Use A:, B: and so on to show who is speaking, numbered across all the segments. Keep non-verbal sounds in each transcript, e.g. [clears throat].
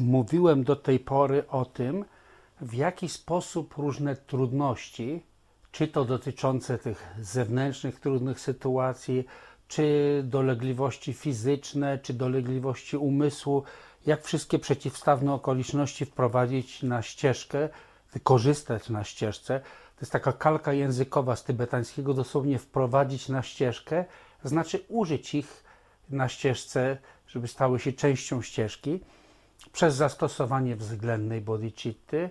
A: mówiłem do tej pory o tym, w jaki sposób różne trudności, czy to dotyczące tych zewnętrznych trudnych sytuacji, czy dolegliwości fizyczne, czy dolegliwości umysłu, jak wszystkie przeciwstawne okoliczności wprowadzić na ścieżkę, wykorzystać na ścieżce. To jest taka kalka językowa z tybetańskiego, dosłownie wprowadzić na ścieżkę, znaczy użyć ich na ścieżce, żeby stały się częścią ścieżki przez zastosowanie względnej bodhicitty,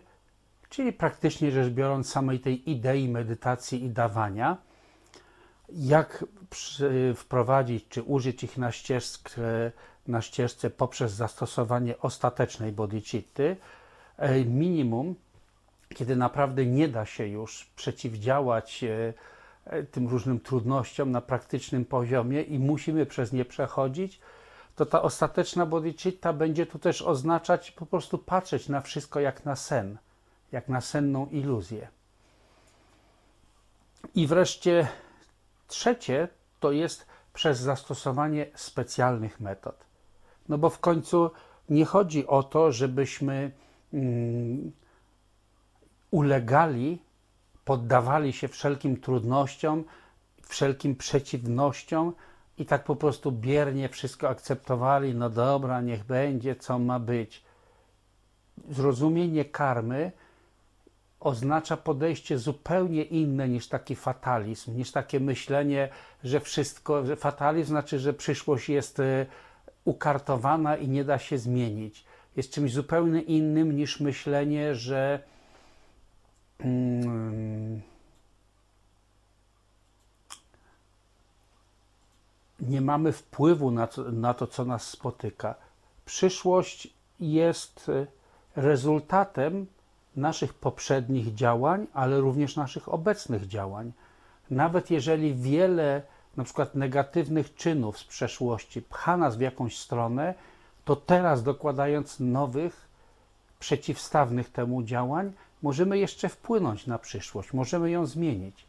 A: czyli praktycznie rzecz biorąc samej tej idei medytacji i dawania, jak wprowadzić czy użyć ich na ścieżkę, na ścieżce poprzez zastosowanie ostatecznej bodhicitty, e, minimum, kiedy naprawdę nie da się już przeciwdziałać e, e, tym różnym trudnościom na praktycznym poziomie i musimy przez nie przechodzić, to ta ostateczna bodhicitta będzie tu też oznaczać po prostu patrzeć na wszystko jak na sen, jak na senną iluzję. I wreszcie trzecie to jest przez zastosowanie specjalnych metod. No bo w końcu nie chodzi o to, żebyśmy mm, ulegali, poddawali się wszelkim trudnościom, wszelkim przeciwnościom, i tak po prostu biernie wszystko akceptowali, no dobra, niech będzie, co ma być. Zrozumienie karmy oznacza podejście zupełnie inne niż taki fatalizm, niż takie myślenie, że wszystko, że fatalizm znaczy, że przyszłość jest e, ukartowana i nie da się zmienić. Jest czymś zupełnie innym niż myślenie, że. Hmm, nie mamy wpływu na to, na to, co nas spotyka. Przyszłość jest e, rezultatem naszych poprzednich działań, ale również naszych obecnych działań. Nawet jeżeli wiele na przykład negatywnych czynów z przeszłości pcha nas w jakąś stronę, to teraz dokładając nowych, przeciwstawnych temu działań, możemy jeszcze wpłynąć na przyszłość, możemy ją zmienić.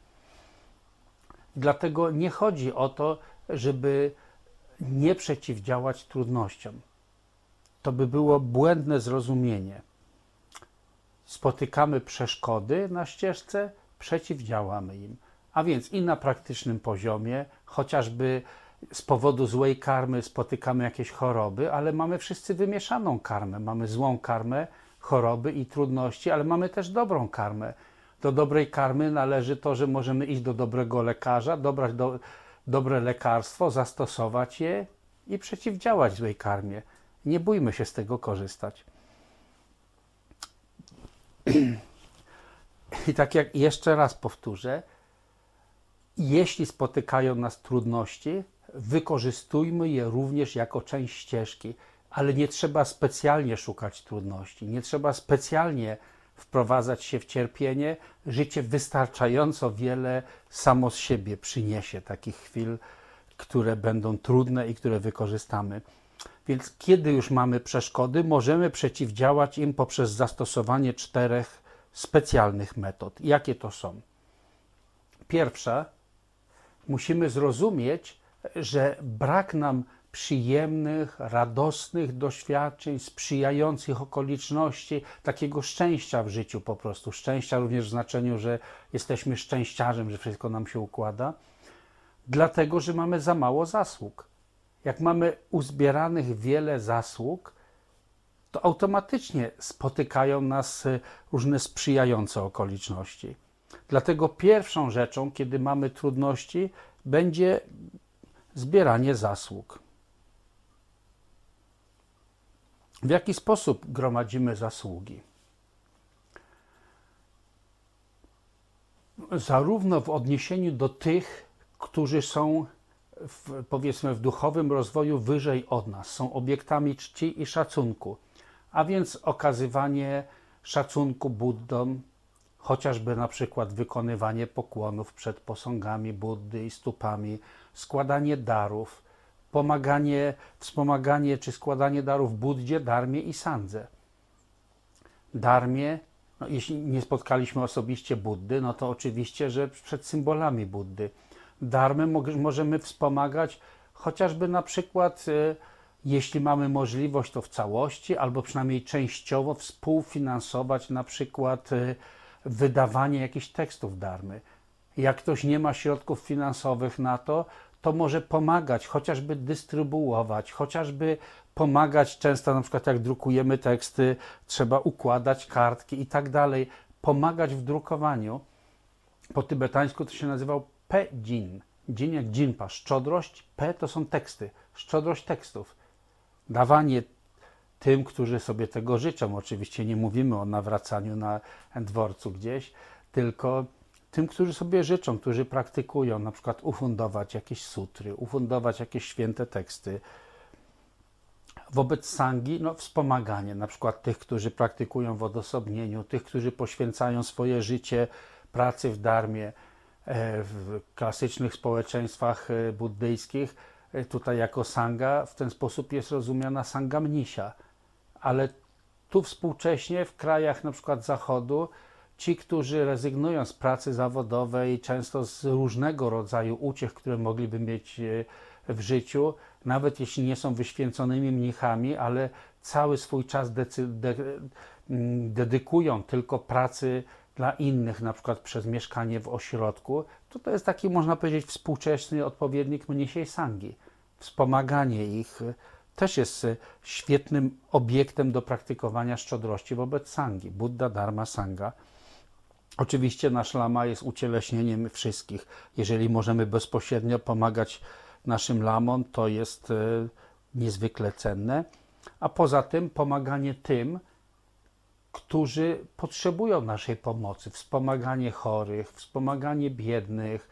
A: Dlatego nie chodzi o to, żeby nie przeciwdziałać trudnościom. To by było błędne zrozumienie. Spotykamy przeszkody na ścieżce, przeciwdziałamy im. A więc i na praktycznym poziomie, chociażby z powodu złej karmy spotykamy jakieś choroby, ale mamy wszyscy wymieszaną karmę. Mamy złą karmę, choroby i trudności, ale mamy też dobrą karmę. Do dobrej karmy należy to, że możemy iść do dobrego lekarza, dobrać do, dobre lekarstwo, zastosować je i przeciwdziałać złej karmie. Nie bójmy się z tego korzystać. [clears throat] I tak jak jeszcze raz powtórzę, jeśli spotykają nas trudności, wykorzystujmy je również jako część ścieżki, ale nie trzeba specjalnie szukać trudności, nie trzeba specjalnie wprowadzać się w cierpienie, życie wystarczająco wiele samo z siebie przyniesie takich chwil, które będą trudne i które wykorzystamy. Więc kiedy już mamy przeszkody, możemy przeciwdziałać im poprzez zastosowanie czterech specjalnych metod. Jakie to są? Pierwsza, musimy zrozumieć, że brak nam przyjemnych, radosnych doświadczeń, sprzyjających okoliczności, takiego szczęścia w życiu po prostu. Szczęścia również w znaczeniu, że jesteśmy szczęściarzem, że wszystko nam się układa, dlatego że mamy za mało zasług. Jak mamy uzbieranych wiele zasług, to automatycznie spotykają nas różne sprzyjające okoliczności. Dlatego pierwszą rzeczą, kiedy mamy trudności, będzie zbieranie zasług. W jaki sposób gromadzimy zasługi? Zarówno w odniesieniu do tych, którzy są w, powiedzmy w duchowym rozwoju wyżej od nas, są obiektami czci i szacunku, a więc okazywanie szacunku Buddom, chociażby na przykład wykonywanie pokłonów przed posągami Buddy i stupami, składanie darów, pomaganie, wspomaganie czy składanie darów Buddzie, Darmie i Sandze. Darmie, no jeśli nie spotkaliśmy osobiście Buddy, no to oczywiście, że przed symbolami Buddy. Darmy możemy wspomagać chociażby na przykład e, jeśli mamy możliwość, to w całości, albo przynajmniej częściowo współfinansować na przykład y, wydawanie jakichś tekstów darmy. Jak ktoś nie ma środków finansowych na to, to może pomagać, chociażby dystrybuować, chociażby pomagać. Często, na przykład, jak drukujemy teksty, trzeba układać kartki i tak dalej, pomagać w drukowaniu. Po tybetańsku to się nazywał pe-jin. Jin jak jinpa, szczodrość, P to są teksty, szczodrość tekstów. Dawanie tym, którzy sobie tego życzą. Oczywiście nie mówimy o nawracaniu na dworcu gdzieś, tylko tym, którzy sobie życzą, którzy praktykują, na przykład ufundować jakieś sutry, ufundować jakieś święte teksty. Wobec sangi, no wspomaganie, na przykład tych, którzy praktykują w odosobnieniu, tych, którzy poświęcają swoje życie pracy w darmie, e, w klasycznych społeczeństwach e, buddyjskich, e, tutaj jako sanga, w ten sposób jest rozumiana sanga mnisia. Ale tu współcześnie w krajach na przykład zachodu ci, którzy rezygnują z pracy zawodowej, często z różnego rodzaju uciech, które mogliby mieć e, w życiu, nawet jeśli nie są wyświęconymi mnichami, ale cały swój czas de dedykują tylko pracy dla innych, na przykład przez mieszkanie w ośrodku, to to jest taki, można powiedzieć, współczesny odpowiednik mnisiej sangi. Wspomaganie ich e, też jest e, świetnym obiektem do praktykowania szczodrości wobec sangi. Buddha, Dharma, Sangha. Oczywiście nasz lama jest ucieleśnieniem wszystkich. Jeżeli możemy bezpośrednio pomagać naszym lamom, to jest e, niezwykle cenne. A poza tym pomaganie tym, którzy potrzebują naszej pomocy, wspomaganie chorych, wspomaganie biednych,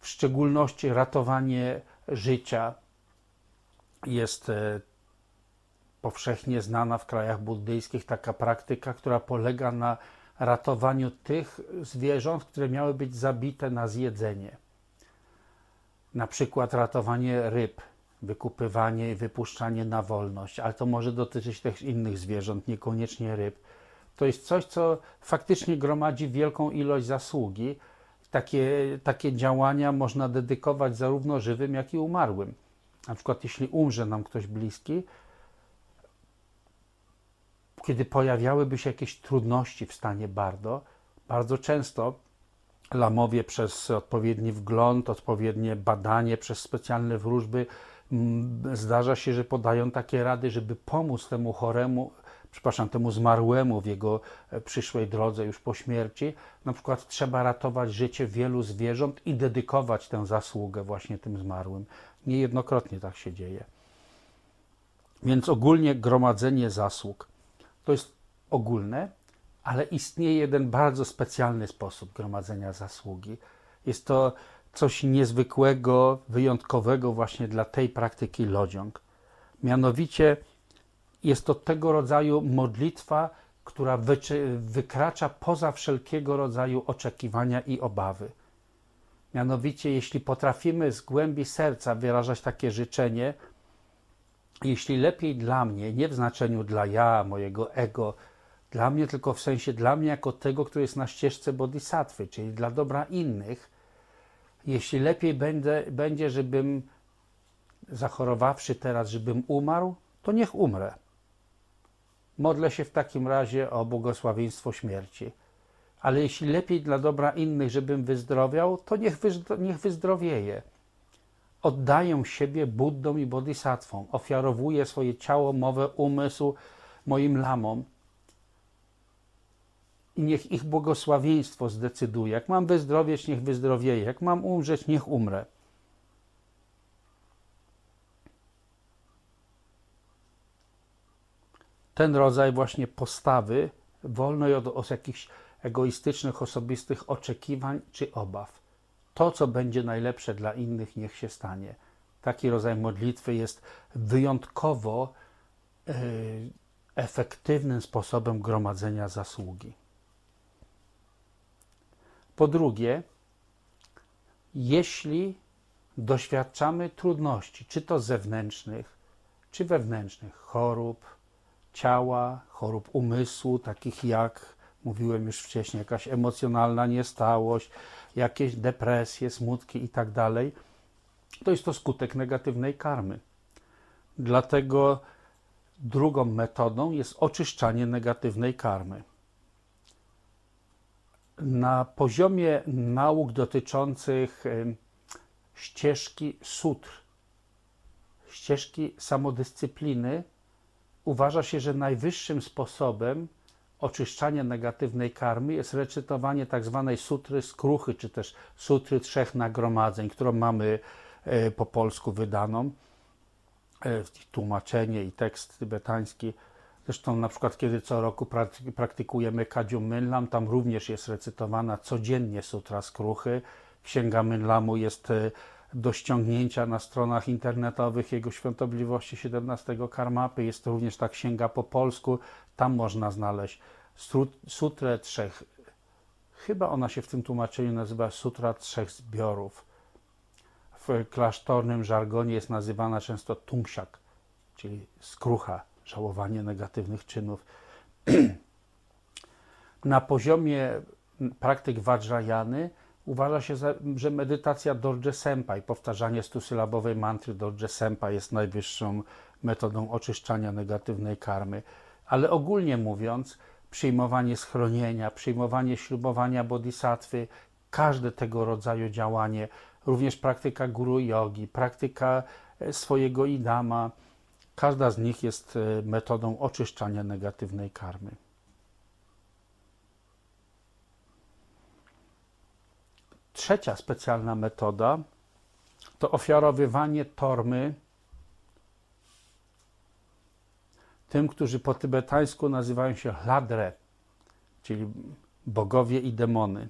A: w szczególności ratowanie życia jest e, powszechnie znana w krajach buddyjskich taka praktyka, która polega na ratowaniu tych zwierząt, które miały być zabite na zjedzenie. Na przykład ratowanie ryb, wykupywanie i wypuszczanie na wolność, ale to może dotyczyć też innych zwierząt, niekoniecznie ryb. To jest coś, co faktycznie gromadzi wielką ilość zasługi. Takie, takie działania można dedykować zarówno żywym, jak i umarłym. Na przykład, jeśli umrze nam ktoś bliski, kiedy pojawiałyby się jakieś trudności w stanie Bardo, bardzo często lamowie przez odpowiedni wgląd, odpowiednie badanie, przez specjalne wróżby zdarza się, że podają takie rady, żeby pomóc temu choremu, przepraszam, temu zmarłemu w jego e, przyszłej drodze już po śmierci. Na przykład trzeba ratować życie wielu zwierząt i dedykować tę zasługę właśnie tym zmarłym. Niejednokrotnie tak się dzieje. Więc ogólnie gromadzenie zasług to jest ogólne, ale istnieje jeden bardzo specjalny sposób gromadzenia zasługi. Jest to coś niezwykłego, wyjątkowego właśnie dla tej praktyki lodziąg. Mianowicie jest to tego rodzaju modlitwa, która wykracza poza wszelkiego rodzaju oczekiwania i obawy. Mianowicie, jeśli potrafimy z głębi serca wyrażać takie życzenie, jeśli lepiej dla mnie, nie w znaczeniu dla ja, mojego ego, dla mnie, tylko w sensie dla mnie jako tego, który jest na ścieżce bodhisattwy, czyli dla dobra innych, jeśli lepiej będę, będzie, żebym zachorowawszy teraz, żebym umarł, to niech umrę. Modlę się w takim razie o błogosławieństwo śmierci. Ale jeśli lepiej dla dobra innych, żebym wyzdrowiał, to niech, wyzdro niech wyzdrowieje oddaję siebie Buddom i Bodhisatwom, ofiarowuję swoje ciało, mowę, umysł moim lamom i niech ich błogosławieństwo zdecyduje. Jak mam wyzdrowieć, niech wyzdrowieje. Jak mam umrzeć, niech umrę. Ten rodzaj właśnie postawy wolnej od, od jakichś egoistycznych, osobistych oczekiwań czy obaw to, co będzie najlepsze dla innych, niech się stanie. Taki rodzaj modlitwy jest wyjątkowo e, efektywnym sposobem gromadzenia zasługi. Po drugie, jeśli doświadczamy trudności, czy to zewnętrznych, czy wewnętrznych, chorób ciała, chorób umysłu, takich jak mówiłem już wcześniej, jakaś emocjonalna niestałość, jakieś depresje, smutki i tak dalej, to jest to skutek negatywnej karmy. Dlatego drugą metodą jest oczyszczanie negatywnej karmy. Na poziomie nauk dotyczących ścieżki sutr, ścieżki samodyscypliny, uważa się, że najwyższym sposobem oczyszczania negatywnej karmy jest recytowanie tak zwanej sutry skruchy, czy też sutry trzech nagromadzeń, którą mamy e, po polsku wydaną. E, tłumaczenie i tekst tybetański. Zresztą na przykład, kiedy co roku praktykujemy Kadziu Mynlam, tam również jest recytowana codziennie sutra skruchy. Księga Mynlamu jest e, do ściągnięcia na stronach internetowych Jego Świątobliwości XVII Karmapy. Jest również ta księga po polsku. Tam można znaleźć sutrę trzech, chyba ona się w tym tłumaczeniu nazywa Sutra Trzech Zbiorów. W klasztornym żargonie jest nazywana często tungsiak, czyli skrucha, żałowanie negatywnych czynów. [clears throat] Na poziomie praktyk Vajrayany uważa się, że medytacja Dorje Senpai, powtarzanie stusylabowej mantry Dorje Senpai jest najwyższą metodą oczyszczania negatywnej karmy. Ale ogólnie mówiąc, przyjmowanie schronienia, przyjmowanie ślubowania bodhisattwy, każde tego rodzaju działanie, również praktyka guru yogi, praktyka e, swojego idama, każda z nich jest e, metodą oczyszczania negatywnej karmy. Trzecia specjalna metoda to ofiarowywanie tormy tym, którzy po tybetańsku nazywają się hladre, czyli bogowie i demony.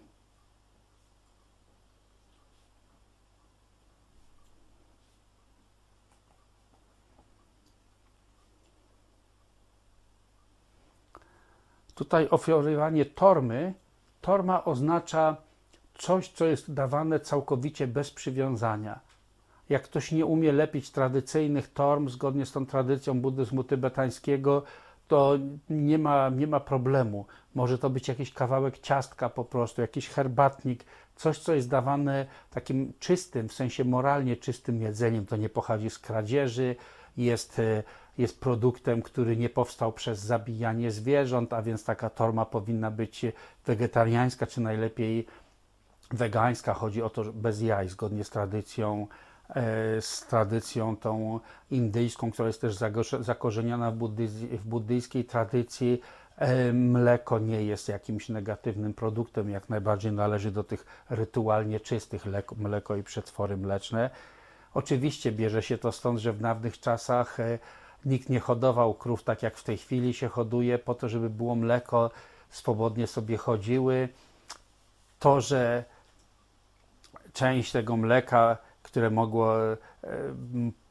A: Tutaj ofiarowanie tormy, torma oznacza coś, co jest dawane całkowicie bez przywiązania. Jak ktoś nie umie lepić tradycyjnych torm zgodnie z tą tradycją buddyzmu tybetańskiego, to nie ma, nie ma problemu. Może to być jakiś kawałek ciastka po prostu, jakiś herbatnik, coś, co jest dawane takim czystym, w sensie moralnie czystym jedzeniem. To nie pochodzi z kradzieży, jest, e, jest produktem, który nie powstał przez zabijanie zwierząt, a więc taka torma powinna być wegetariańska, czy najlepiej wegańska. Chodzi o to, bez jaj, zgodnie z tradycją z tradycją tą indyjską, która jest też zakorzeniona w, w buddyjskiej tradycji. E, mleko nie jest jakimś negatywnym produktem, jak najbardziej należy do tych rytualnie czystych mleko i przetwory mleczne. Oczywiście bierze się to stąd, że w dawnych czasach e, nikt nie hodował krów tak jak w tej chwili się hoduje, po to, żeby było mleko, swobodnie sobie chodziły. To, że część tego mleka które mogło e,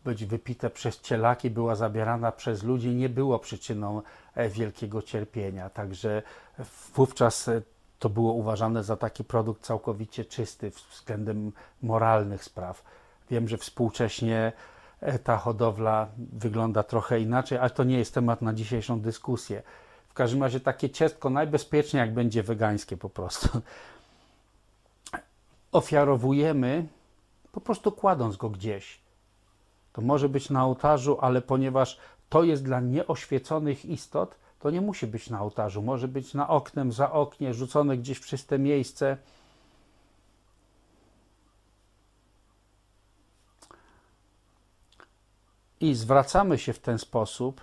A: być wypite przez cielaki, była zabierana przez ludzi, nie było przyczyną e, wielkiego cierpienia. Także wówczas e, to było uważane za taki produkt całkowicie czysty względem moralnych spraw. Wiem, że współcześnie ta hodowla wygląda trochę inaczej, ale to nie jest temat na dzisiejszą dyskusję. W każdym razie takie ciastko najbezpieczniej, jak będzie wegańskie po prostu. Ofiarowujemy po prostu kładąc go gdzieś. To może być na ołtarzu, ale ponieważ to jest dla nieoświeconych istot, to nie musi być na ołtarzu. Może być na oknem, za oknie, rzucone gdzieś w czyste miejsce. I zwracamy się w ten sposób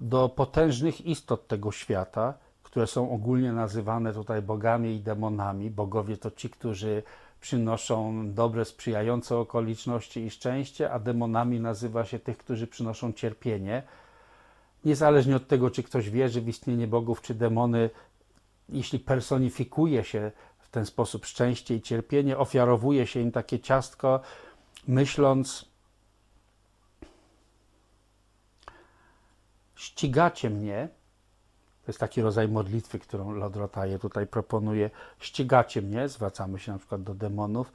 A: do potężnych istot tego świata, które są ogólnie nazywane tutaj bogami i demonami. Bogowie to ci, którzy przynoszą dobre, sprzyjające okoliczności i szczęście, a demonami nazywa się tych, którzy przynoszą cierpienie. Niezależnie od tego, czy ktoś wierzy w istnienie bogów, czy demony, jeśli personifikuje się w ten sposób szczęście i cierpienie, ofiarowuje się im takie ciastko, myśląc, ścigacie mnie, jest taki rodzaj modlitwy, którą Lodrotaje tutaj proponuje. Ścigacie mnie, zwracamy się na przykład do demonów,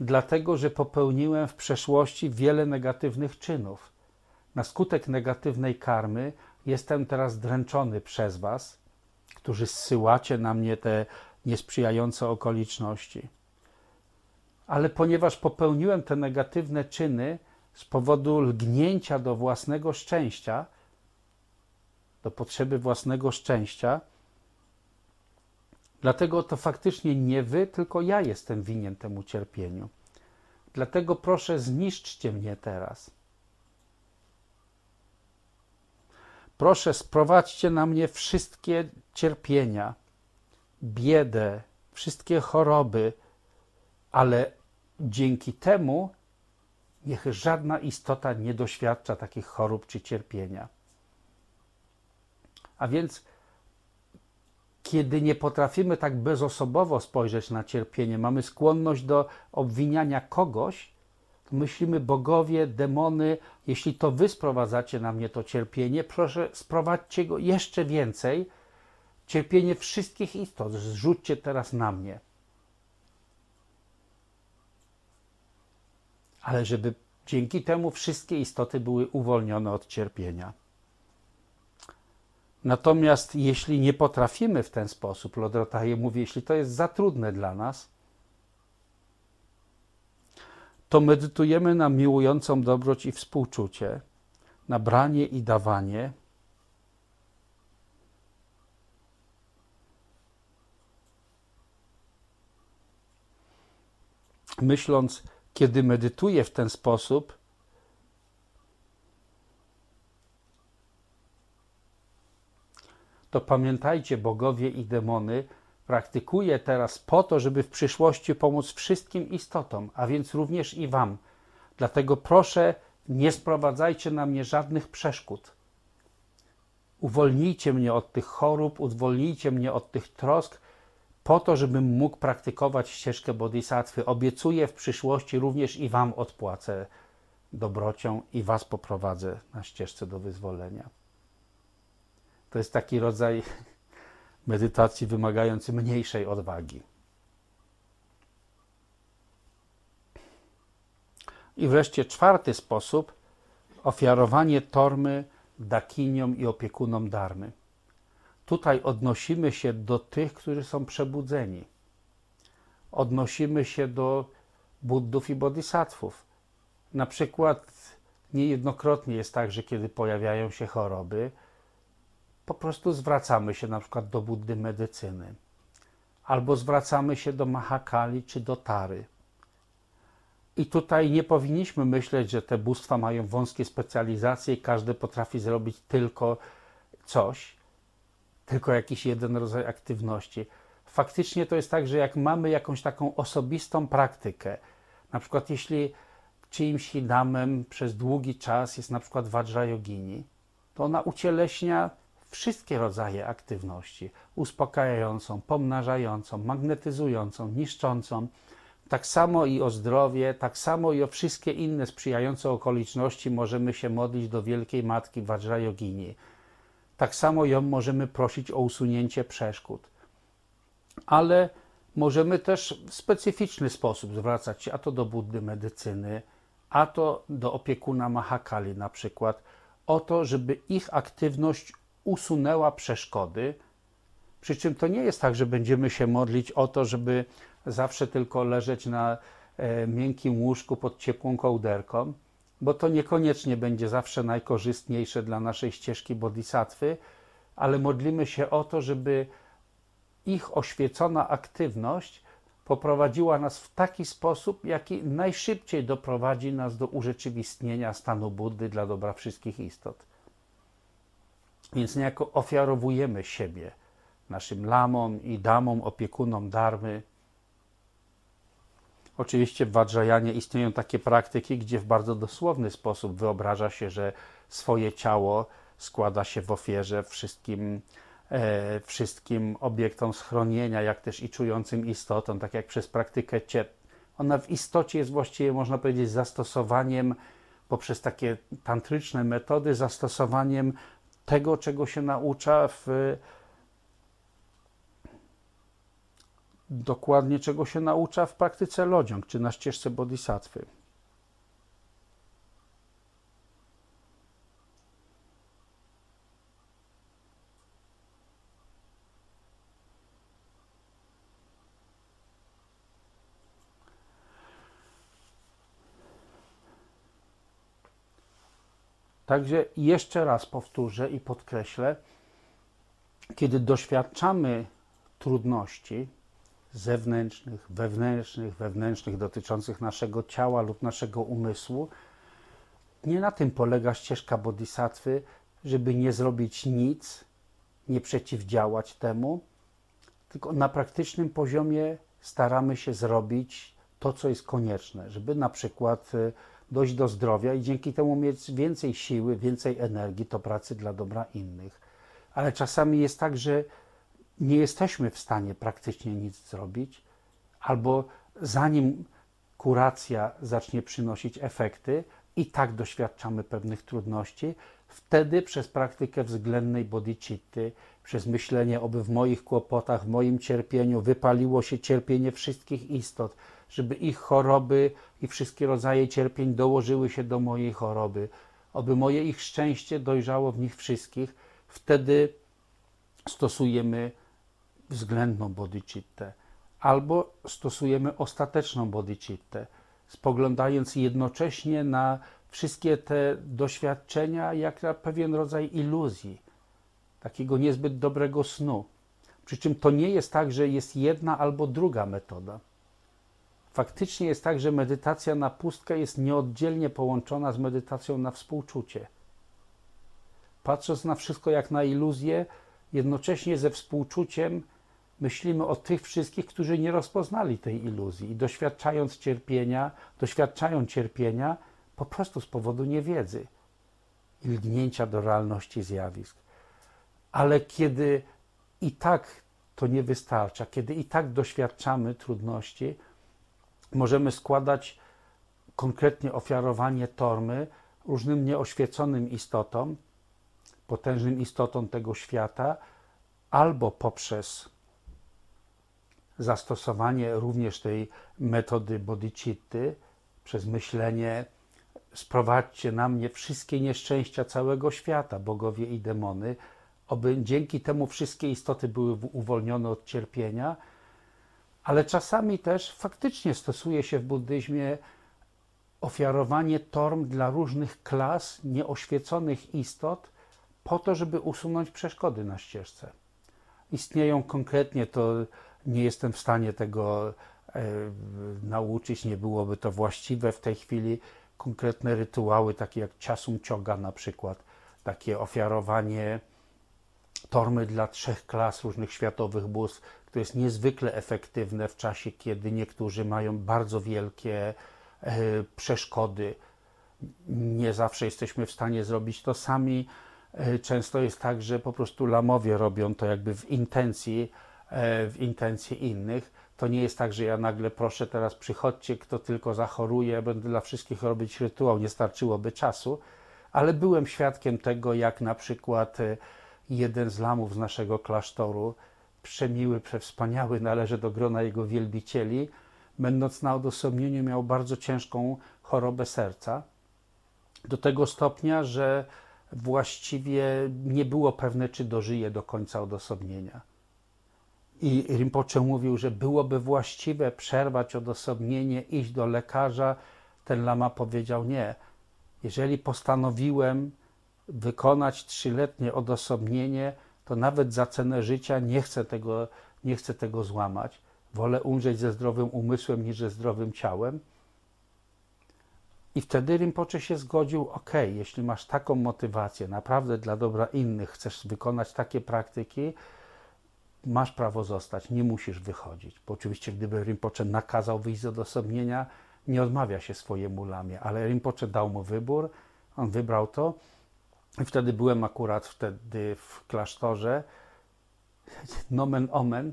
A: dlatego że popełniłem w przeszłości wiele negatywnych czynów. Na skutek negatywnej karmy jestem teraz dręczony przez Was, którzy zsyłacie na mnie te niesprzyjające okoliczności. Ale ponieważ popełniłem te negatywne czyny, z powodu lgnięcia do własnego szczęścia, do potrzeby własnego szczęścia. Dlatego to faktycznie nie wy, tylko ja jestem winien temu cierpieniu. Dlatego proszę, zniszczcie mnie teraz. Proszę, sprowadźcie na mnie wszystkie cierpienia, biedę, wszystkie choroby, ale dzięki temu niech żadna istota nie doświadcza takich chorób czy cierpienia. A więc, kiedy nie potrafimy tak bezosobowo spojrzeć na cierpienie, mamy skłonność do obwiniania kogoś, myślimy, bogowie, demony, jeśli to wy sprowadzacie na mnie to cierpienie, proszę, sprowadźcie go jeszcze więcej. Cierpienie wszystkich istot zrzućcie teraz na mnie. ale żeby dzięki temu wszystkie istoty były uwolnione od cierpienia. Natomiast jeśli nie potrafimy w ten sposób, Lodrotaje mówi, jeśli to jest za trudne dla nas, to medytujemy na miłującą dobroć i współczucie, na branie i dawanie. Myśląc, kiedy medytuję w ten sposób, to pamiętajcie, bogowie i demony, praktykuję teraz po to, żeby w przyszłości pomóc wszystkim istotom, a więc również i Wam. Dlatego proszę, nie sprowadzajcie na mnie żadnych przeszkód. Uwolnijcie mnie od tych chorób, uwolnijcie mnie od tych trosk, po to, żebym mógł praktykować ścieżkę bodhisattwy. Obiecuję w przyszłości również i Wam odpłacę dobrocią i Was poprowadzę na ścieżce do wyzwolenia. To jest taki rodzaj [laughs] medytacji wymagający mniejszej odwagi. I wreszcie czwarty sposób ofiarowanie tormy dakiniom i opiekunom darmy. Tutaj odnosimy się do tych, którzy są przebudzeni. Odnosimy się do Buddów i Bodhisattvów. Na przykład niejednokrotnie jest tak, że kiedy pojawiają się choroby, po prostu zwracamy się na przykład do Buddy medycyny, albo zwracamy się do Mahakali czy do Tary. I tutaj nie powinniśmy myśleć, że te bóstwa mają wąskie specjalizacje i każdy potrafi zrobić tylko coś tylko jakiś jeden rodzaj aktywności. Faktycznie to jest tak, że jak mamy jakąś taką osobistą praktykę, na przykład jeśli czyimś hidamem przez długi czas jest na przykład Vajrayogini, to ona ucieleśnia wszystkie rodzaje aktywności uspokajającą, pomnażającą, magnetyzującą, niszczącą. Tak samo i o zdrowie, tak samo i o wszystkie inne sprzyjające okoliczności możemy się modlić do Wielkiej Matki Vajrayogini tak samo ją możemy prosić o usunięcie przeszkód. Ale możemy też w specyficzny sposób zwracać się a to do Buddy medycyny, a to do opiekuna Mahakali na przykład, o to, żeby ich aktywność usunęła przeszkody. Przy czym to nie jest tak, że będziemy się modlić o to, żeby zawsze tylko leżeć na e, miękkim łóżku pod ciepłą kołderką, bo to niekoniecznie będzie zawsze najkorzystniejsze dla naszej ścieżki bodhisattwy, ale modlimy się o to, żeby ich oświecona aktywność poprowadziła nas w taki sposób, jaki najszybciej doprowadzi nas do urzeczywistnienia stanu Buddy dla dobra wszystkich istot. Więc niejako ofiarowujemy siebie naszym lamom i damom, opiekunom darmy, Oczywiście w Vajrayanie istnieją takie praktyki, gdzie w bardzo dosłowny sposób wyobraża się, że swoje ciało składa się w ofierze wszystkim, e, wszystkim obiektom schronienia, jak też i czującym istotom, tak jak przez praktykę ciep. Ona w istocie jest właściwie, można powiedzieć, zastosowaniem poprzez takie tantryczne metody, zastosowaniem tego, czego się naucza w dokładnie czego się naucza w praktyce lodziąg czy na ścieżce bodhisattwy. Także jeszcze raz powtórzę i podkreślę, kiedy doświadczamy trudności zewnętrznych, wewnętrznych, wewnętrznych dotyczących naszego ciała lub naszego umysłu, nie na tym polega ścieżka bodhisattwy, żeby nie zrobić nic, nie przeciwdziałać temu, tylko na praktycznym poziomie staramy się zrobić to, co jest konieczne, żeby na przykład e, dojść do zdrowia i dzięki temu mieć więcej siły, więcej energii do pracy dla dobra innych. Ale czasami jest tak, że nie jesteśmy w stanie praktycznie nic zrobić, albo zanim kuracja zacznie przynosić efekty, i tak doświadczamy pewnych trudności, wtedy przez praktykę względnej bodhicitty, przez myślenie, oby w moich kłopotach, w moim cierpieniu wypaliło się cierpienie wszystkich istot, żeby ich choroby i wszystkie rodzaje cierpień dołożyły się do mojej choroby, oby moje ich szczęście dojrzało w nich wszystkich, wtedy stosujemy względną bodhicittę albo stosujemy ostateczną bodhicittę, spoglądając jednocześnie na wszystkie te doświadczenia jak na pewien rodzaj iluzji, takiego niezbyt dobrego snu. Przy czym to nie jest tak, że jest jedna albo druga metoda. Faktycznie jest tak, że medytacja na pustkę jest nieoddzielnie połączona z medytacją na współczucie. Patrząc na wszystko jak na iluzję, jednocześnie ze współczuciem myślimy o tych wszystkich, którzy nie rozpoznali tej iluzji i doświadczając cierpienia, doświadczają cierpienia po prostu z powodu niewiedzy i lgnięcia do realności zjawisk. Ale kiedy i tak to nie wystarcza, kiedy i tak doświadczamy trudności, możemy składać konkretnie ofiarowanie tormy różnym nieoświeconym istotom, potężnym istotom tego świata, albo poprzez zastosowanie również tej metody bodhicitty, przez myślenie sprowadźcie na mnie wszystkie nieszczęścia całego świata, bogowie i demony, aby dzięki temu wszystkie istoty były uwolnione od cierpienia, ale czasami też faktycznie stosuje się w buddyzmie ofiarowanie torm dla różnych klas nieoświeconych istot, po to, żeby usunąć przeszkody na ścieżce. Istnieją konkretnie, to nie jestem w stanie tego e, nauczyć, nie byłoby to właściwe w tej chwili, konkretne rytuały, takie jak ciasum cioga na przykład, takie ofiarowanie tormy dla trzech klas różnych światowych bóstw, które jest niezwykle efektywne w czasie, kiedy niektórzy mają bardzo wielkie e, przeszkody. Nie zawsze jesteśmy w stanie zrobić to sami. E, często jest tak, że po prostu lamowie robią to jakby w intencji, e, w intencji innych to nie jest tak, że ja nagle proszę teraz przychodźcie, kto tylko zachoruje, będę dla wszystkich robić rytuał, nie starczyłoby czasu, ale byłem świadkiem tego, jak na przykład jeden z lamów z naszego klasztoru, przemiły, przewspaniały, należy do grona jego wielbicieli, będąc na odosobnieniu miał bardzo ciężką chorobę serca, do tego stopnia, że właściwie nie było pewne, czy dożyje do końca odosobnienia. I Rinpoche mówił, że byłoby właściwe przerwać odosobnienie, iść do lekarza. Ten lama powiedział nie. Jeżeli postanowiłem wykonać trzyletnie odosobnienie, to nawet za cenę życia nie chcę tego, nie chcę tego złamać. Wolę umrzeć ze zdrowym umysłem niż ze zdrowym ciałem. I wtedy Rinpoche się zgodził, ok, jeśli masz taką motywację, naprawdę dla dobra innych, chcesz wykonać takie praktyki, masz prawo zostać, nie musisz wychodzić. Bo oczywiście, gdyby Rinpoche nakazał wyjść z odosobnienia, nie odmawia się swojemu lamie, ale Rinpoche dał mu wybór, on wybrał to i wtedy byłem akurat wtedy w klasztorze, [laughs] nomen omen,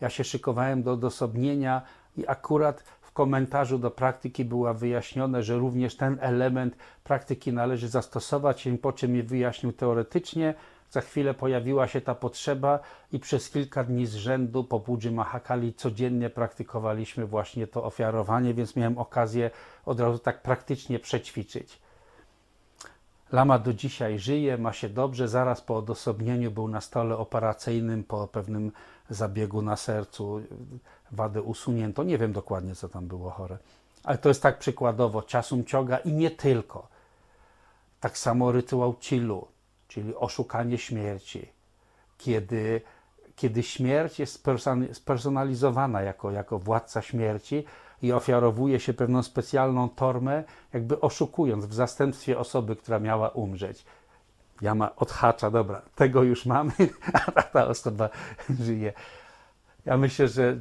A: ja się szykowałem do odosobnienia i akurat w komentarzu do praktyki było wyjaśnione, że również ten element praktyki należy zastosować. Rinpoche mi wyjaśnił teoretycznie, za chwilę pojawiła się ta potrzeba i przez kilka dni z rzędu po Budży Mahakali codziennie praktykowaliśmy właśnie to ofiarowanie, więc miałem okazję od razu tak praktycznie przećwiczyć. Lama do dzisiaj żyje, ma się dobrze. Zaraz po odosobnieniu był na stole operacyjnym po pewnym zabiegu na sercu. Wadę usunięto. Nie wiem dokładnie, co tam było chore. Ale to jest tak przykładowo. Ciasum cioga i nie tylko Tak samo rytuał Chilu, czyli oszukanie śmierci, kiedy, kiedy śmierć jest spersonalizowana jako, jako władca śmierci i ofiarowuje się pewną specjalną tormę, jakby oszukując w zastępstwie osoby, która miała umrzeć. Ja ma odhacza, dobra, tego już mamy, [laughs] a ta osoba żyje. Ja myślę, że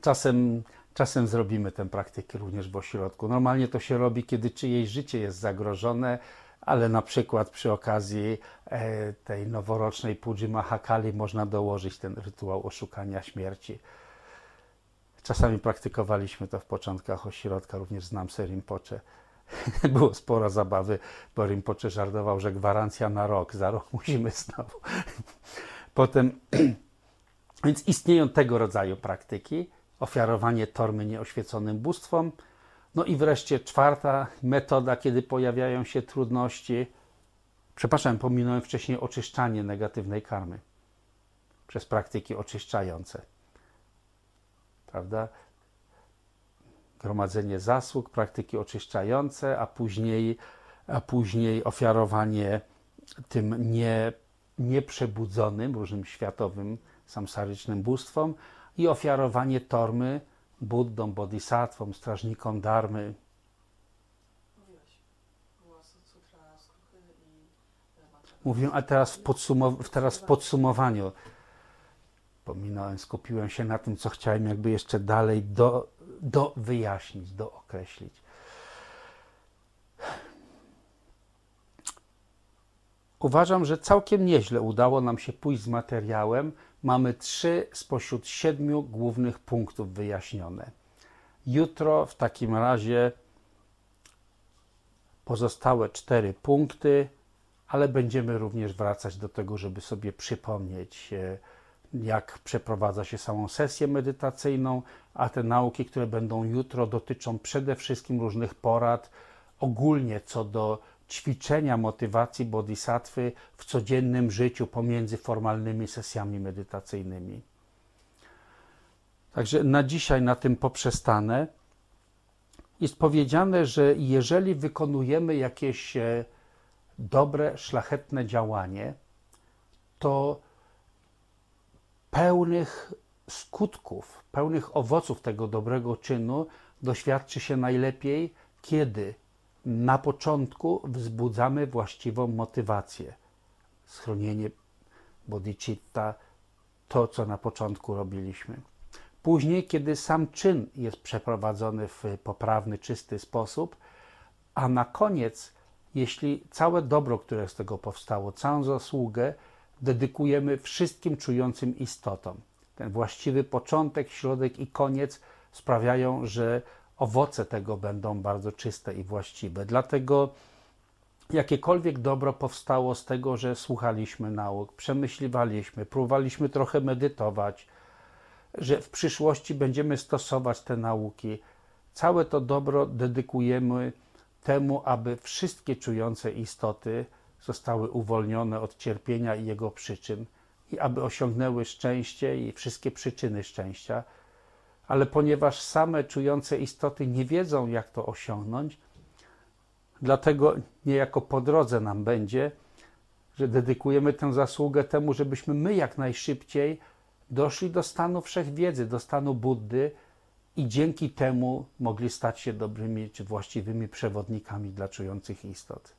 A: czasem, czasem zrobimy tę praktykę również w ośrodku. Normalnie to się robi, kiedy czyjeś życie jest zagrożone, ale na przykład przy okazji e, tej noworocznej Puji Mahakali można dołożyć ten rytuał oszukania śmierci. Czasami praktykowaliśmy to w początkach ośrodka, również znam Serimpocze. [laughs] Było sporo zabawy, bo Rimpocze żartował, że gwarancja na rok, za rok [laughs] musimy znowu. Potem, [clears throat] więc istnieją tego rodzaju praktyki, ofiarowanie tormy nieoświeconym bóstwom, no i wreszcie czwarta metoda, kiedy pojawiają się trudności. Przepraszam, pominąłem wcześniej oczyszczanie negatywnej karmy przez praktyki oczyszczające. Prawda? Gromadzenie zasług, praktyki oczyszczające, a później, a później ofiarowanie tym nie, nieprzebudzonym, różnym światowym, samsarycznym bóstwom i ofiarowanie tormy Buddom, Bodhisatwom, strażnikom Dharmy. Mówię, a teraz w, podsumow- teraz w podsumowaniu pominąłem, skupiłem się na tym, co chciałem jakby jeszcze dalej do, do wyjaśnić, do określić. Uważam, że całkiem nieźle udało nam się pójść z materiałem, mamy trzy spośród siedmiu głównych punktów wyjaśnione. Jutro w takim razie pozostałe cztery punkty, ale będziemy również wracać do tego, żeby sobie przypomnieć, e, jak przeprowadza się samą sesję medytacyjną, a te nauki, które będą jutro, dotyczą przede wszystkim różnych porad ogólnie co do ćwiczenia motywacji bodhisattwy w codziennym życiu pomiędzy formalnymi sesjami medytacyjnymi. Także na dzisiaj na tym poprzestanę. Jest powiedziane, że jeżeli wykonujemy jakieś e, dobre, szlachetne działanie, to pełnych skutków, pełnych owoców tego dobrego czynu doświadczy się najlepiej, kiedy na początku wzbudzamy właściwą motywację. Schronienie bodhicitta, to co na początku robiliśmy. Później, kiedy sam czyn jest przeprowadzony w poprawny, czysty sposób, a na koniec, jeśli całe dobro, które z tego powstało, całą zasługę dedykujemy wszystkim czującym istotom. Ten właściwy początek, środek i koniec sprawiają, że owoce tego będą bardzo czyste i właściwe. Dlatego jakiekolwiek dobro powstało z tego, że słuchaliśmy nauk, przemyśliwaliśmy, próbowaliśmy trochę medytować, że w przyszłości będziemy stosować te nauki, całe to dobro dedykujemy temu, aby wszystkie czujące istoty zostały uwolnione od cierpienia i jego przyczyn i aby osiągnęły szczęście i wszystkie przyczyny szczęścia ale ponieważ same czujące istoty nie wiedzą, jak to osiągnąć, dlatego niejako po drodze nam będzie, że dedykujemy tę zasługę temu, żebyśmy my jak najszybciej doszli do stanu wszechwiedzy, do stanu Buddy i dzięki temu mogli stać się dobrymi czy właściwymi przewodnikami dla czujących istot.